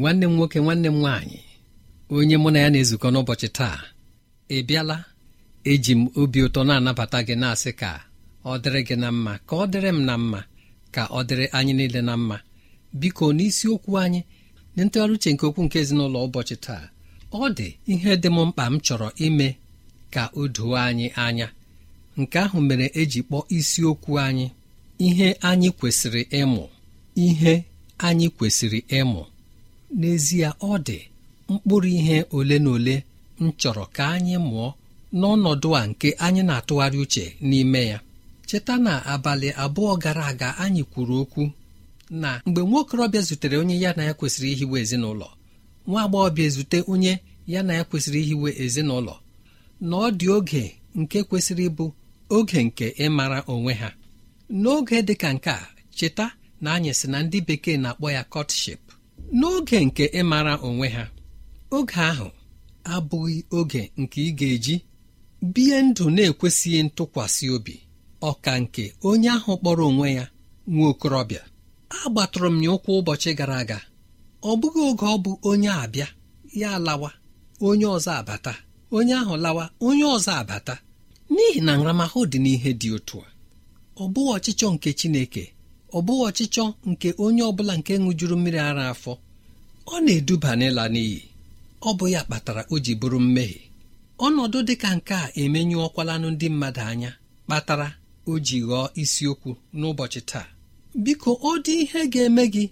Nwanne m nwoke nwanne m nwaanyị onye mụ na ya na-ezukọ n'ụbọchị taa ị bịala eji m obi ụtọ na-anabata gị na-asị ka ọ dịrị gị na mma ka ọ dịrị m na mma ka ọ dịrị anyị niile na mma. Biko n'isiokwu anyị na ntụgharị uche nke okwu nke ezinụlọ ụbọchị taa ọ dị ihe dị m mkpa m chọrọ ime ka o doo anyị anya. Nke ahụ mere eji kpọọ isiokwu anyị ihe anyị kwesịrị ịmụ ihe anyị kwesịrị ịmụ. N'ezie ọ dị mkpụrụ ihe ole na ole m chọrọ ka anyị mụọ n'ọnọdụ a nke anyị na-atụgharị uche n'ime ya. Cheta na abalị abụọ gara aga anyị kwuru okwu na mgbe nwa okorobịa zutere onye ya na ya kwesịrị ihiwe ezinụlọ nwa agbọghọbịa ezute onye ya na ya kwesịrị ihiwe ezinụlọ na ọ dị oge nke kwesịrị ịbụ oge nke ịmara onwe ha. N'oge dị ka nke a cheta na anyị sị na ndị bekee na-akpọ ya kọtship n'oge nke ịmara onwe ha oge ahụ abụghị oge nke ị ga-eji bie ndụ na-ekwesịghị ntụkwasị obi. Ọka nke onye ahụ kpọrọ onwe ya nwa okorobịa. Agbatụrụ m ya ụkwụ ụbọchị gara aga. Ọ bụghị oge ọ bụ onye abịa ya lawa onye ọzọ abata onye ahụ lawa onye ọzọ abata. N'ihi na nramahụ dị n'ihe dị otu a ọ bụghị ọchịchọ nke Chineke ọ bụghị ọchịchọ nke onye ọbụla nke ṅụjuru mmiri ara afọ. Ọ na-eduba n'ịla n'iyi. Ọ bụ ya kpatara o ji bụrụ mmehie. Ọnọdụ dị ka nke a emenyụọkwalanụ ndị mmadụ anya kpatara o ji ghọọ isiokwu n'ụbọchị taa. Biko ọ dị ihe ga-eme gị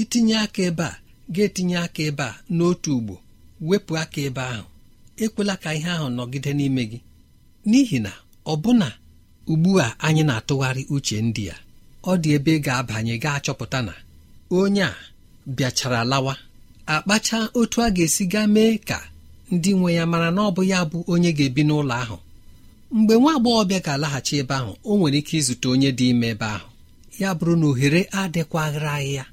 itinye aka ebe a ga-etinye aka ebe a n'otu ugbo wepụ aka ebe ahụ. Ekwela ka ihe ahụ nọgide n'ime gị. N'ihi na ọbụna ugbu a anyị na-atụgharị uche ndị a. ọ dị ebe ga-abanye ga-achọpụta na onye a bịachara lawa. Akpacha otu a ga-esi gaa mee ka ndị nwe ya mara na ọ bụ ya bụ onye ga-ebi n'ụlọ ahụ. Mgbe nwa agbọghọbịa ga-alaghachi ebe ahụ o nwere ike izute onye dị ime ebe ahụ. Ya bụrụ na ohere adịkwaghịrị ya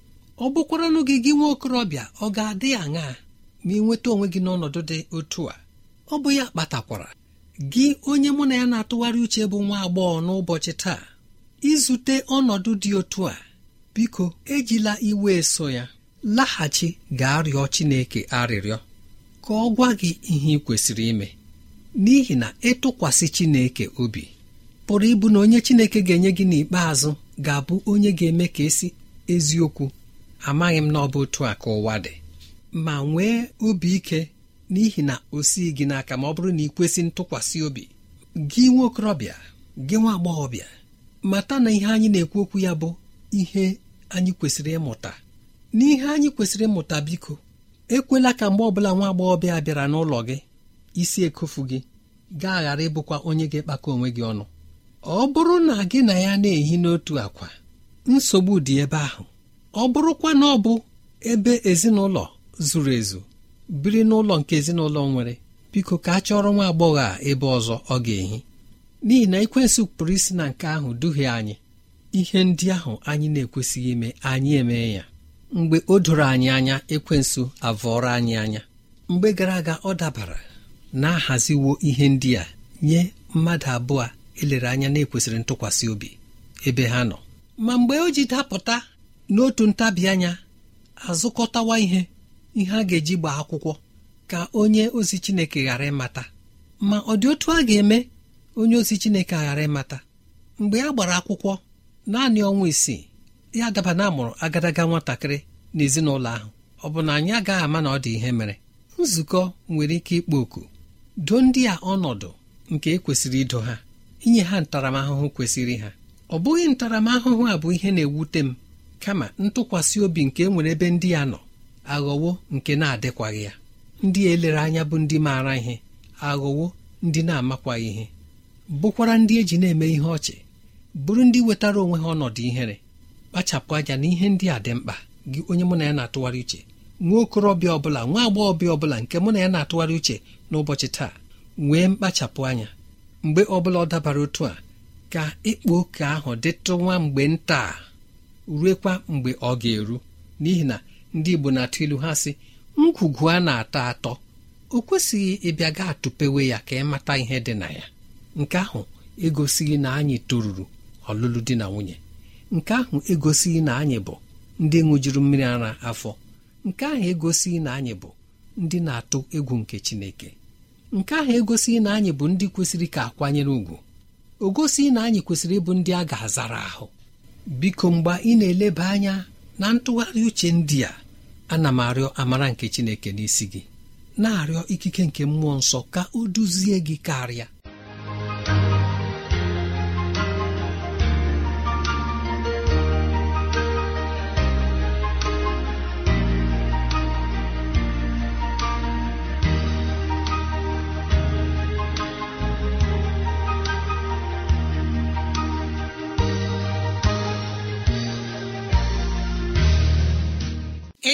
ọ bụkwara n'oge gị nwa okorobịa ọ ga-adị aṅaa? Ma ị nweta onwe gị n'ọnọdụ dị otu a ọ bụ ya kpatakwara. Gị onye mụ na ya na-atụgharị uche bụ nwa agbọghọ n'ụbọchị taa. Izute ọnọdụ dị otu a. Biko ejila iwe so ya. Laghachi ga-arịọ Chineke arịrịọ ka ọ gwa gị ihe ị kwesịrị ime. N'ihi na ịtụkwasị Chineke obi pụrụ ịbụ na onye Chineke ga-enye gị n'ikpeazụ ga-abụ onye ga-eme ka esi eziokwu. Amaghị m na ọ bụ otu a ka ụwa dị ma nwee obi ike n'ihi na o sighị gị n'aka ma ọ bụrụ na ị kwesị ntụkwasị obi. Gị nwa okorobịa gị nwa agbọghọbịa mata na ihe anyị na-ekwu okwu ya bụ ihe anyị kwesịrị ịmụta. N'ihe anyị kwesịrị ịmụta biko ekwela ka mgbe ọbụla nwa agbọghọbịa bịara n'ụlọ gị isi ekofu gị gaa ghara ịbụkwa onye ga-ekpakọ onwe gị ọnụ. Ọ bụrụ na gị na ya na-ehi n'otu akwa nsogbu dị ebe ahụ. Ọ bụrụkwa na ọ bụ ebe ezinụlọ zuru ezu biri n'ụlọ nke ezinụlọ nwere biko ka a chọrọ nwa agbọghọ a ebe ọzọ ọ ga-ehi. N'ihi na ekwensụ pụrụ isi na nke ahụ duhie anyị ihe ndị ahụ anyị na-ekwesịghị ime anyị emee ya. Mgbe o doro anyị anya ekwensụ avọrọ anyị anya. Mgbe gara aga ọ dabara na-ahaziwo ihe ndị a nye mmadụ abụọ elere anya na-ekwesịrị ntụkwasị obi ebe ha nọ. Ma mgbe o ji dapụta n'otu ntabi anya azụkọtawa ihe ihe a ga-eji gbaa akwụkwọ ka onye ozi Chineke ghara ịmata. Ma ọ dị otu a ga-eme? Onye ozi Chineke ghara ịmata. Mgbe a gbara akwụkwọ naanị ọnwa isii ya daba na amụrụ agadaga nwatakịrị n'ezinụlọ ahụ. Ọ bụ na anyị agaghị ama na ọ dị ihe mere. Nzukọ nwere ike ịkpọ oku. Doo ndị a ọnọdụ nke ekwesịrị ido ha inye ha ntaramahụhụ kwesịrị ha. Ọ bụghị ntaramahụhụ a bụ ihe na-ewute m kama ntụkwasị obi nke e nwere ebe ndị ya nọ aghọwo nke na-adịkwaghị ya. Ndị elere anya bụ ndị maara ihe aghọwo ndị na-amakwaghị ihe. Bụkwara ndị eji na-eme ihe ọchị bụrụ ndị wetara onwe ha ọnọdụ ihere kpachapụ anya na ihe ndị a dị mkpa. Gị onye mụ na ya na-atụgharị uche nwa okorobịa ọbụla nwa agbọghọbịa ọbụla nke mụ na ya na-atụgharị uche n'ụbọchị taa nwee mkpachapụ anya. Mgbe ọbụla ọ dabara otu a ka ịkpa oke ahụ dịtụ nwa mgbe nta ruekwa mgbe ọ ga-eru. N'ihi na ndị Igbo na-atụ ilu ha sị ngwugwu a na-atọ atọ o kwesịghị ịbịa gaa tụpewe ya ka ịmata ihe dị na ya. Nke ahụ egosighị na anyị toruru ọlụlụ di na nwunye. Nke ahụ egosighị na anyị bụ ndị ṅụjuru mmiri ara afọ. Nke ahụ egosighị na anyị bụ ndị na-atụ egwu nke Chineke. Nke ahụ egosighị na anyị bụ ndị kwesịrị ka akwanyere ugwu o gosighị na anyị kwesịrị ịbụ ndị a ga-azara ahụ. Biko mgbe ị na-eleba anya na ntụgharị uche ndị a ana m arịọ amara nke Chineke n'isi gị. Na-arịọ ikike nke mmụọ nsọ ka o duzie gị karịa.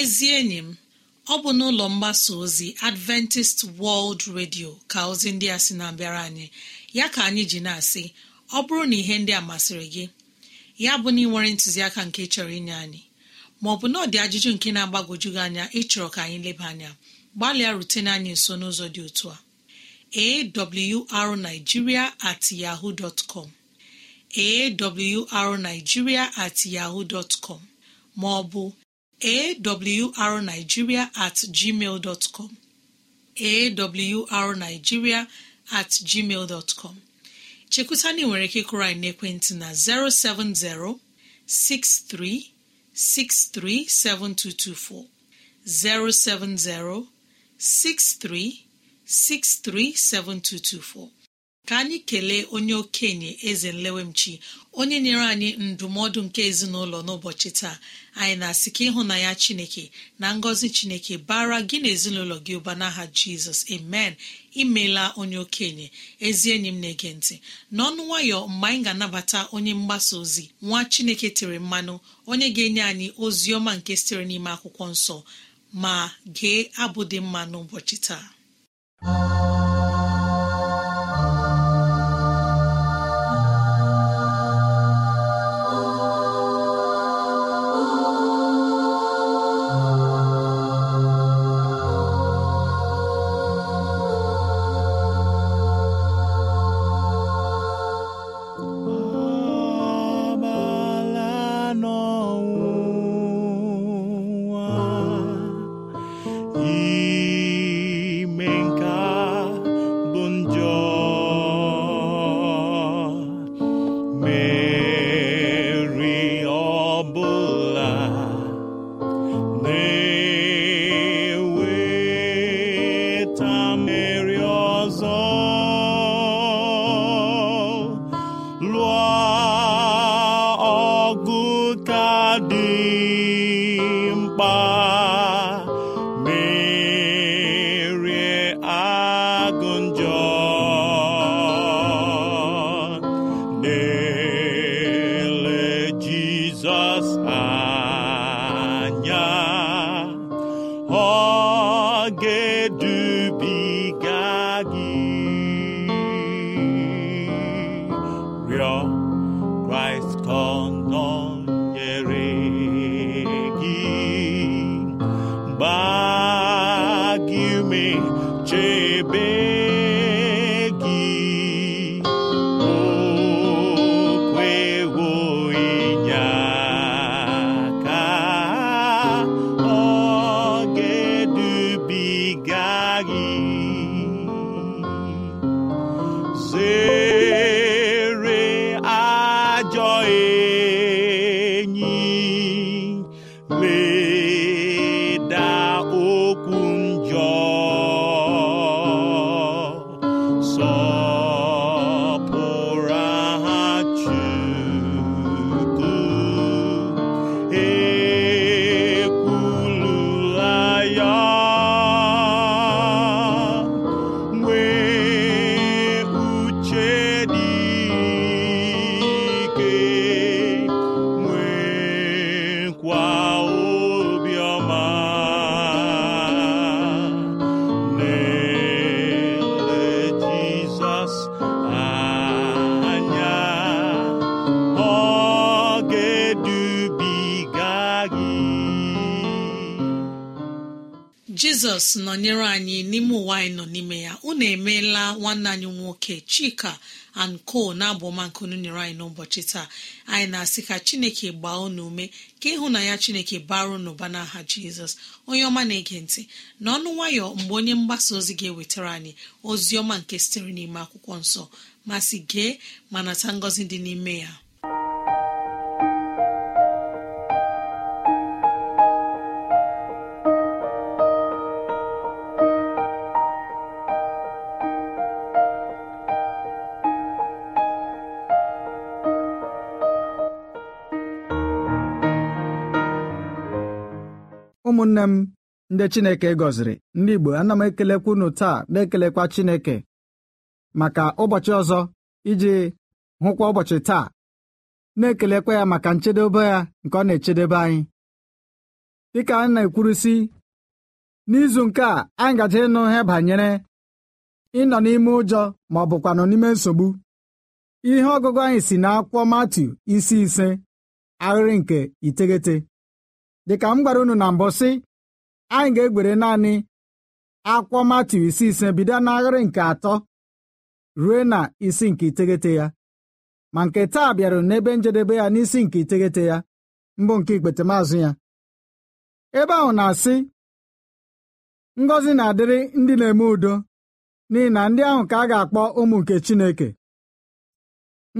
Ezi enyi m ọ bụ n'ụlọ mgbasa ozi adventist world radio ka ozi ndị a sị na-abịara anyị. Ya ka anyị ji na-asị ọ bụrụ na ihe ndị a masịrị gị ya bụ na ị nwere ntụziaka nke chọrọ inye anyị maọbụ na ọ dị ajụjụ nke na-agbagwoju gị anya ịchọrọ ka anyị leba anya gbalịa rutene anyị nso n'ụzọ dị otu a. Awrnigeria at yahoo dot com. Awrnigeria at yahoo dot com maọbụ awrnigeria at gmail dot com. Awrnigeria at gmail dot com. Chekwutana nwere ike ịkụrụ anyị n'ekwentị na 070 6363 ka anyị kelee onye okenye eze nlewemchi onye nyere anyị ndụmọdụ nke ezinụlọ n'ụbọchị taa. Anyị na-asị ka ịhụnanya ya chineke na ngọzi chineke bara gị na ezinụlọ gị ụba n'aha jizọs. Amen. Imeela onye okenye ezi enyi m na-ege ntị. N'ọnụ nwayọ mgbe anyị ga-anabata onye mgbasa ozi nwa chineke tere mmanụ onye ga-enye anyị ozi ọma nke sitere n'ime akwụkwọ nsọ. Ma gee abụ dị mma n'ụbọchị taa. Jizọs nọnyere anyị n'ime ụwa anyị nọ n'ime ya. Unu emeela nwanne anyị nwoke chika anko na-abụ ọma nke unu nyere anyị n'ụbọchị taa. Anyị na-asị ka chineke gbaa unu ume ka ịhụnanya chineke bara unu ụba n'aha jizọs. Onye ọma na-ege ntị n'ọnụ nwayọ mgbe onye mgbasa ozi ga-ewetara anyị ozi ọma nke sitere n'ime akwụkwọ nsọ. Ma si gee ma nata ngọzi dị n'ime ya. Ụmụnne m ndị Chineke gọziri. Ndị Igbo ana m ekelekwa unu taa na-ekelekwa Chineke. Maka ụbọchị ọzọ iji hụkwa ụbọchị taa na-ekelekwa ya maka nchedobe ya nke ọ na-echedebe anyị. Dịka a na-ekwurusi n'izu nke a anyị gaje ịnụ ihe banyere ịnọ n'ime ụjọ ma ọ bụkwanụ n'ime nsogbu. Ihe ọgụgụ anyị si n'akwụkwọ Matiu isi ise ahịrị nke iteghete. Dịka m gwara unu na mbụ sị anyị ga-egbere naanị akwụkwọ Matiu isi ise bido n'ahịrị nke atọ ruo na isi nke iteghete ya. Ma nke taa bịara n'ebe njedebe ya n'isi nke iteghete ya mbụ nke ikpetemazụ ya. Ebe ahụ na-asị ngọzi na-adịrị ndị na-eme udo n'ihi na ndị ahụ ka a ga-akpọ ụmụ nke Chineke.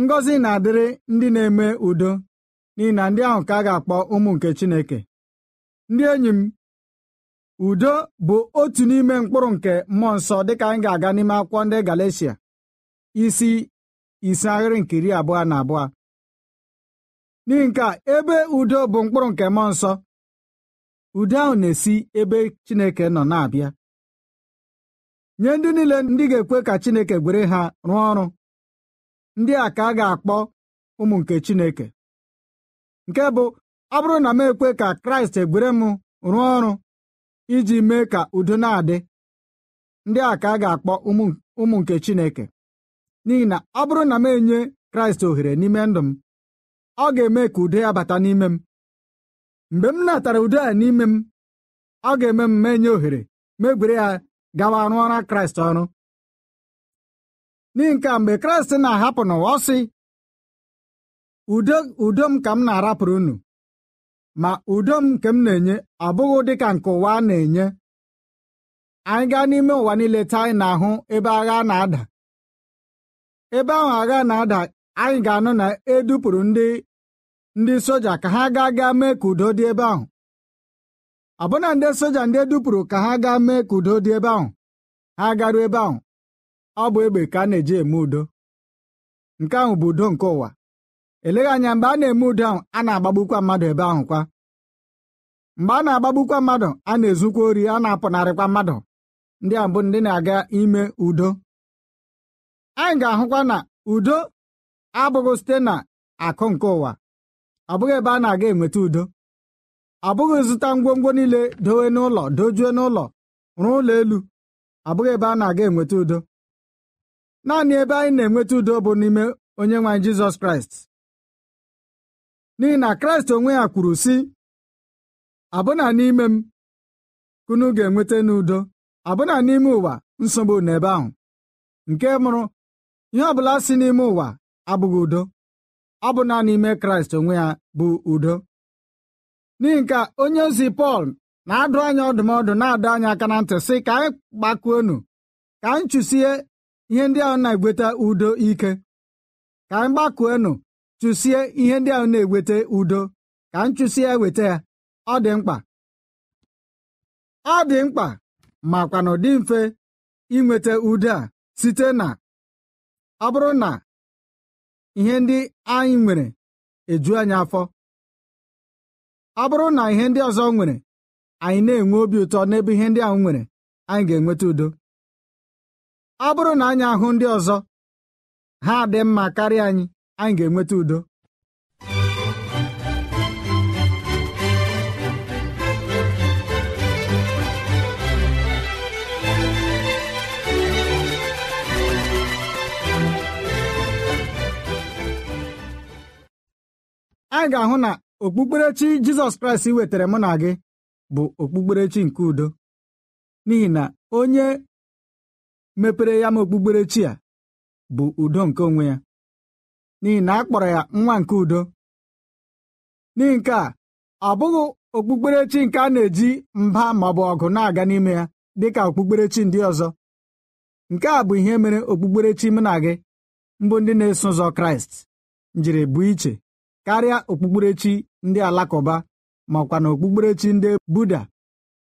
Ngọzi na-adịrị ndị na-eme udo n'ihi na ndị ahụ ka a ga-akpọ ụmụ nke Chineke. Ndị enyi m udo bụ otu n'ime mkpụrụ nke mmụọ nsọ dịka anyị ga-aga n'ime akwụkwọ ndị Galatia. Isi ise ahịrị nke iri abụọ na abụọ. N'ihi nke a ebe udo bụ mkpụrụ nke mmụọ nsọ udo ahụ na-esi ebe Chineke nọ na-abịa. Nye ndị niile ndị ga-ekwe ka Chineke gwere ha rụọ ọrụ ndị a ka a ga-akpọ ụmụ nke Chineke. Nke bụ ọ bụrụ na m ekwe ka Kraịst egwere m rụọ ọrụ iji mee ka udo na-adị ndị a ka a ga-akpọ ụmụ nke Chineke. N'ihi na ọ bụrụ na m enye Kraịst ohere n'ime ndụ m ọ ga-eme ka udo ya bata n'ime m. Mgbe m natara udo a n'ime m ọ ga-eme m menye ohere megwere ya gawa rụọra Kraịst ọrụ. N'ihi nke a mgbe Kraịst na-ahapụ n'ụwa ọ sị udo m ka m na-arapụrụ unu. Ma udo m nke m na-enye ọ bụghị dịka nke ụwa na-enye. Anyị gaa n'ime ụwa niile taa anyị na-ahụ ebe agha na-ada. Ebe ahụ agha na-ada anyị ga-anụ na edupụrụ ndị ndị soja ka ha gaa gaa mee ka udo dị ebe ahụ. Ọbụna ndị soja ndị edupụrụ ka ha gaa mee ka udo dị ebe ahụ ha garuo ebe ahụ ọ bụ egbe ka a na-eji eme udo. Nke ahụ bụ udo nke ụwa. Eleghị anya mgbe a na-eme udo ahụ a na-agbagbukwa mmadụ ebe ahụ kwa. Mgbe a na-agbagbukwa mmadụ a na-ezukwa ori a na-apụnarịkwa mmadụ. Ndị a bụ ndị na-aga ime udo. Anyị ga-ahụkwa na udo abụghị site na akụ nke ụwa. Ọ bụghị ebe a na-aga enweta udo. Ọ bụghị zụta ngwongwo niile dowe n'ụlọ dojue n'ụlọ rụọ ụlọ elu. Ọ bụghị ebe a na-aga enweta udo. Naanị ebe anyị na-enweta udo bụ n'ime onye nwe anyị Jizọs Kraịst. N'ihi na Kraịst onwe ya kwuru sị ọbụna n'ime m kunu ga-enweta n'udo. Ọbụna n'ime ụwa nsogbu n'ebe ahụ. Nke mụrụ ihe ọbụla si n'ime ụwa abụghị udo. Ọ bụ naanị ime Kraịst onwe ya bụ udo. N'ihi nke onye ozi Pọl na-adụ anyị ọdụmọdụ na-adọ anyị aka na ntị sị ka anyị gbakuonu ka anyị chụsie ihe ndị ahụ na-egweta udo ike. Ka anyị gbakuonu chụsie ihe ndị ahụ na-eweta udo. Ka anyị chụsie eweta ya. Ọ dị mkpa. Ọ dị mkpa makwana dị mfe inweta udo a site na ọ bụrụ na ihe ndị anyị nwere eju anyị afọ. Ọ bụrụ na ihe ndị ọzọ nwere anyị na-enwe obi ụtọ n'ebe ihe ndị ahụ nwere anyị ga-enweta udo. Ọ bụrụ na anyị ahụ ndị ọzọ ha dị mma karịa anyị. Anyị ga-enweta udo. Anyị ga-ahụ na okpukperechi Jizọs Kraịst wetara mụ na gị bụ okpukperechi nke udo. N'ihi na onye mepere ya ma okpukperechi a bụ udo nke onwe ya. N'ihi na a kpọrọ ya nwa nke udo. N'ihi nke a ọ bụghị okpukperechi nke a na-eji mba maọbụ ọgụ na-aga n'ime ya dịka okpukperechi ndị ọzọ. Nke a bụ ihe mere okpukperechi mụ na gị mbụ ndị na-eso ụzọ Kraịst njiri bụ iche karịa okpukperechi ndị alakụba makwa na okpukperechi ndị buda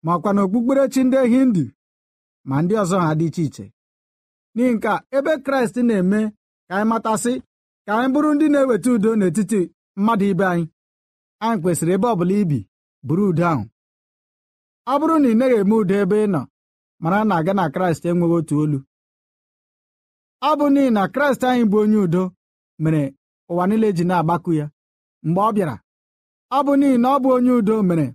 makwa na okpukperechi ndị hindu ma ndị ọzọ ha dị iche iche. N'ihi nke ebe kraịst na-eme ka anyị matasị ka anyị bụrụ ndị na-eweta udo n'etiti mmadụ ibe anyị. Anyị kwesịrị ebe ọbụla ibi bụrụ udo ahụ. Ọ bụrụ na ị naghị eme udo ebe ị nọ mara na aga na kraịst enweghị otu olu. Ọ bụ n'ihi na kraịst anyị bụ onye udo mere ụwa niile ji na-agbakụ ya. Mgbe ọ bịara ọ bụ n'ihi na ọ bụ onye udo mere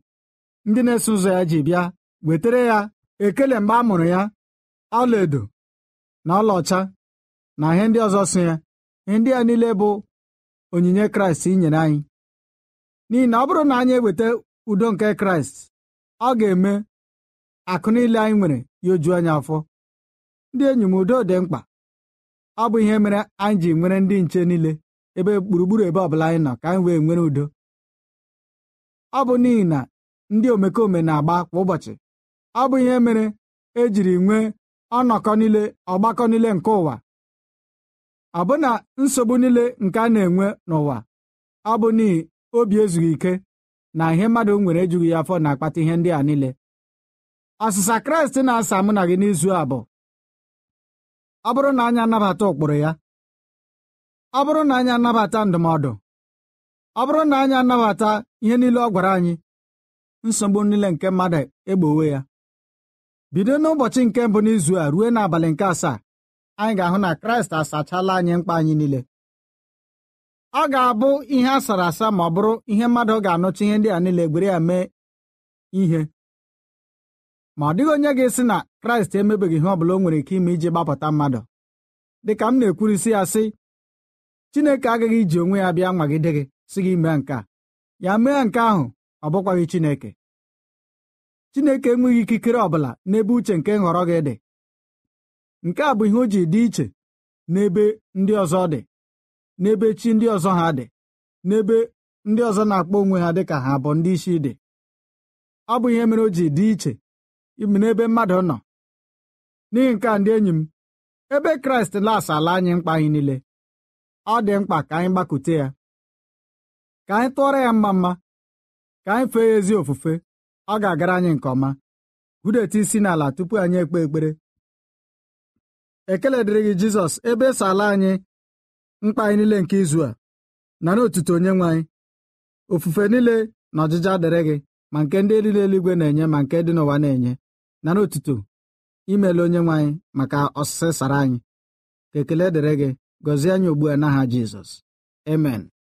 ndị na-eso ụzọ ya ji bịa wetara ya ekele mgbe a mụrụ ya ọlaedo na ọlaọcha na ihe ndị ọzọ so ya. Ndị a niile bụ onyinye kraịst nyere anyị. N'ihi na ọ bụrụ na anyị eweta udo nke kraịst ọ ga-eme akụ niile anyị nwere ya oju anyị afọ. Ndị enyi m udo dị mkpa. Ọ bụ ihe mere anyị ji nwere ndị nche niile ebe gburugburu ebe ọbụla anyị nọ ka anyị wee nwere udo. Ọ bụ n'ihi na ndị omekome na-agba kwa ụbọchị. Ọ bụ ihe mere ejiri nwee ọnọkọ niile ọgbakọ niile nke ụwa. Ọbụna nsogbu niile nke a na-enwe n'ụwa. Ọ bụ n'ihi obi ezughị ike na ihe mmadụ nwere ejughị ya afọ na-akpata ihe ndị a niile. Ọsịsa kraịst na-asa mụ na gị n'izu a bụ ọ bụrụ na anyị anabata ụkpụrụ ya ọ bụrụ na anyị anabata ndụmọdụ ọ bụrụ na anyị anabata ihe niile ọ gwara anyị nsogbu niile nke mmadụ egbowe ya. Bido n'ụbọchị nke mbụ n'izu a ruo n'abalị nke asaa. Anyị ga-ahụ na kraịst asachala anyị mkpa anyị niile. Ọ ga-abụ ihe a sara asa ma ọ bụrụ ihe mmadụ ga-anụcha ihe ndị a niile gwere ya mee ihe. Ma ọ dịghị onye ga-esi na kraịst emebeghị ihe ọ bụla o nwere ike ime iji gbapụta mmadụ. Dịka m na-ekwurisi ya sị Chineke agaghị iji onwe ya bịa nwagide gị si gị mee nke a. Ya mee nke ahụ ọ bụkwaghị Chineke. Chineke enweghị ikikere ọ bụla n'ebe uche nke nhọrọ gị dị. Nke a bụ ihe o ji dị iche n'ebe ndị ọzọ dị n'ebe chi ndị ọzọ ha dị n'ebe ndị ọzọ na-akpọ onwe ha dịka ha bụ ndị isi dị. Ọ bụ ihe mere o ji dị iche ime n'ebe mmadụ nọ. N'ihi nke a ndị enyi m ebe Kraịst lasala anyị mkpa anyị niile ọ dị mkpa ka anyị gbakute ya ka anyị tụọrọ ya mma mma ka anyị fee ya ezi ofufe ọ ga-agara anyị nke ọma. Hụdeta isi n'ala tupu anyị ekpe ekpere. Ekele dịrị gị Jizọs ebe esala anyị mkpa anyị niile nke izu a nara otuto onye nwe anyị. Ofufe niile na ọjịja dịrị gị ma nke ndị elu eluigwe na-enye ma nke dị n'ụwa na-enye nara otuto imeela onye nwe anyị maka ọsịsị sara anyị. Ka ekele dịrị gị gọzie anyị ugbu a n'aha jizọs. Amen.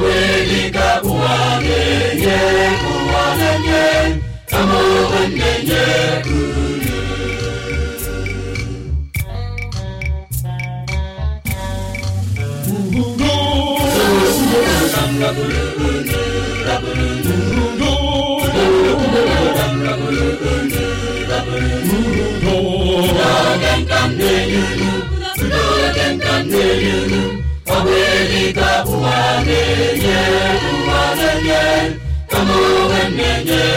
Yahweh dịka ụwa na-enye ụwa na-enye kama ụwa na-enye uru ya si na-abịara unu ozi nke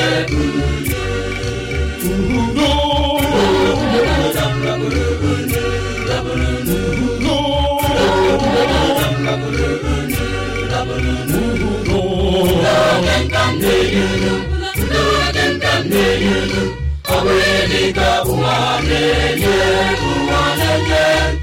nzọpụta ka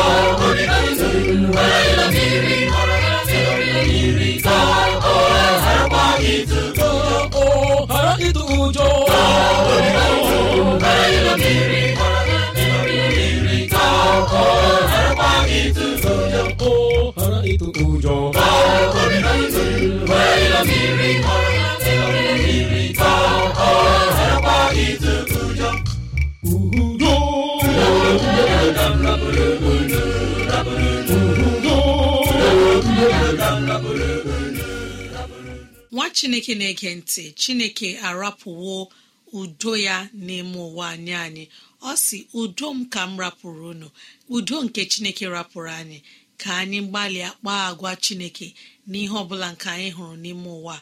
chineke na-ege ntị chineke arapụwo udo ya n'ime ụwa anyị anyị. Ọ si udo m ka m rapụrụ unu udo nke chineke rapụrụ anyị. Ka anyị gbalịa kpaa agwa chineke n'ihe ọbụla nke anyị hụrụ n'ime ụwa.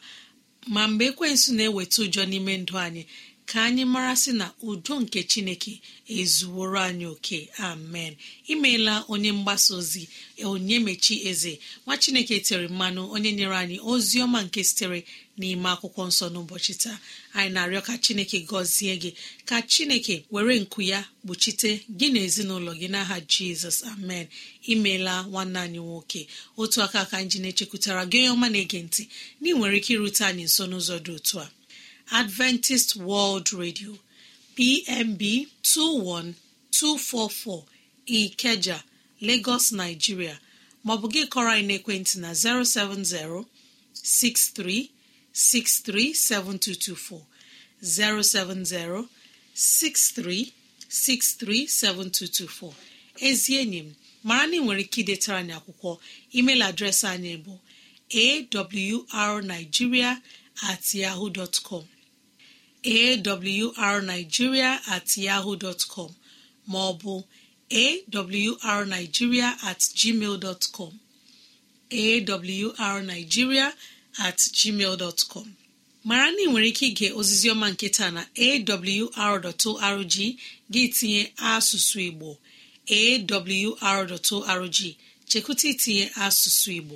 Ma mgbe ekwensu na-eweta ụjọ n'ime ndụ anyị ka anyị mara sị na udo nke chineke ezuworo anyị oke. Amen. Imeela onye mgbasa ozi onye mechi eze. Nwa chineke tere mmanụ onye nyere anyị ozi ọma nke sitere n'ime akwụkwọ nsọ n'ụbọchị taa. Anyị na-arịọ ka chineke gọzie gị ka chineke were nku ya kpuchite gị na ezinụlọ gị n'aha jizọs. Amen. Imeela nwanne anyị nwoke. Otu aka ka anyị ji na-echekwutara gị onye ọma na-ege ntị na ị nwere ike irute anyị nso n'ụzọ dị otu a. adventist world radio pmb 21244 ikeja lagos nigeria. Maọbụ gị kọrọ anyị n'ekwentị na 070 6363 7224 070 6363 7224 ezi enyi m mara na ị nwere ike idetara anyị akwụkwọ. Email adreesị anyị bụ awrnigeria at yahoo dot com. Awrnigeria at yahoo dot com ma ọ bụ awrnigeria at gmail dot com. Awrnigeria at gmail dot com. Mara na ị nwere ike ige oziziọma nke taa na awr.org gị tinye asụsụ igbo. Awr.org chekwụta itinye asụsụ igbo.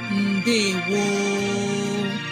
mbe woo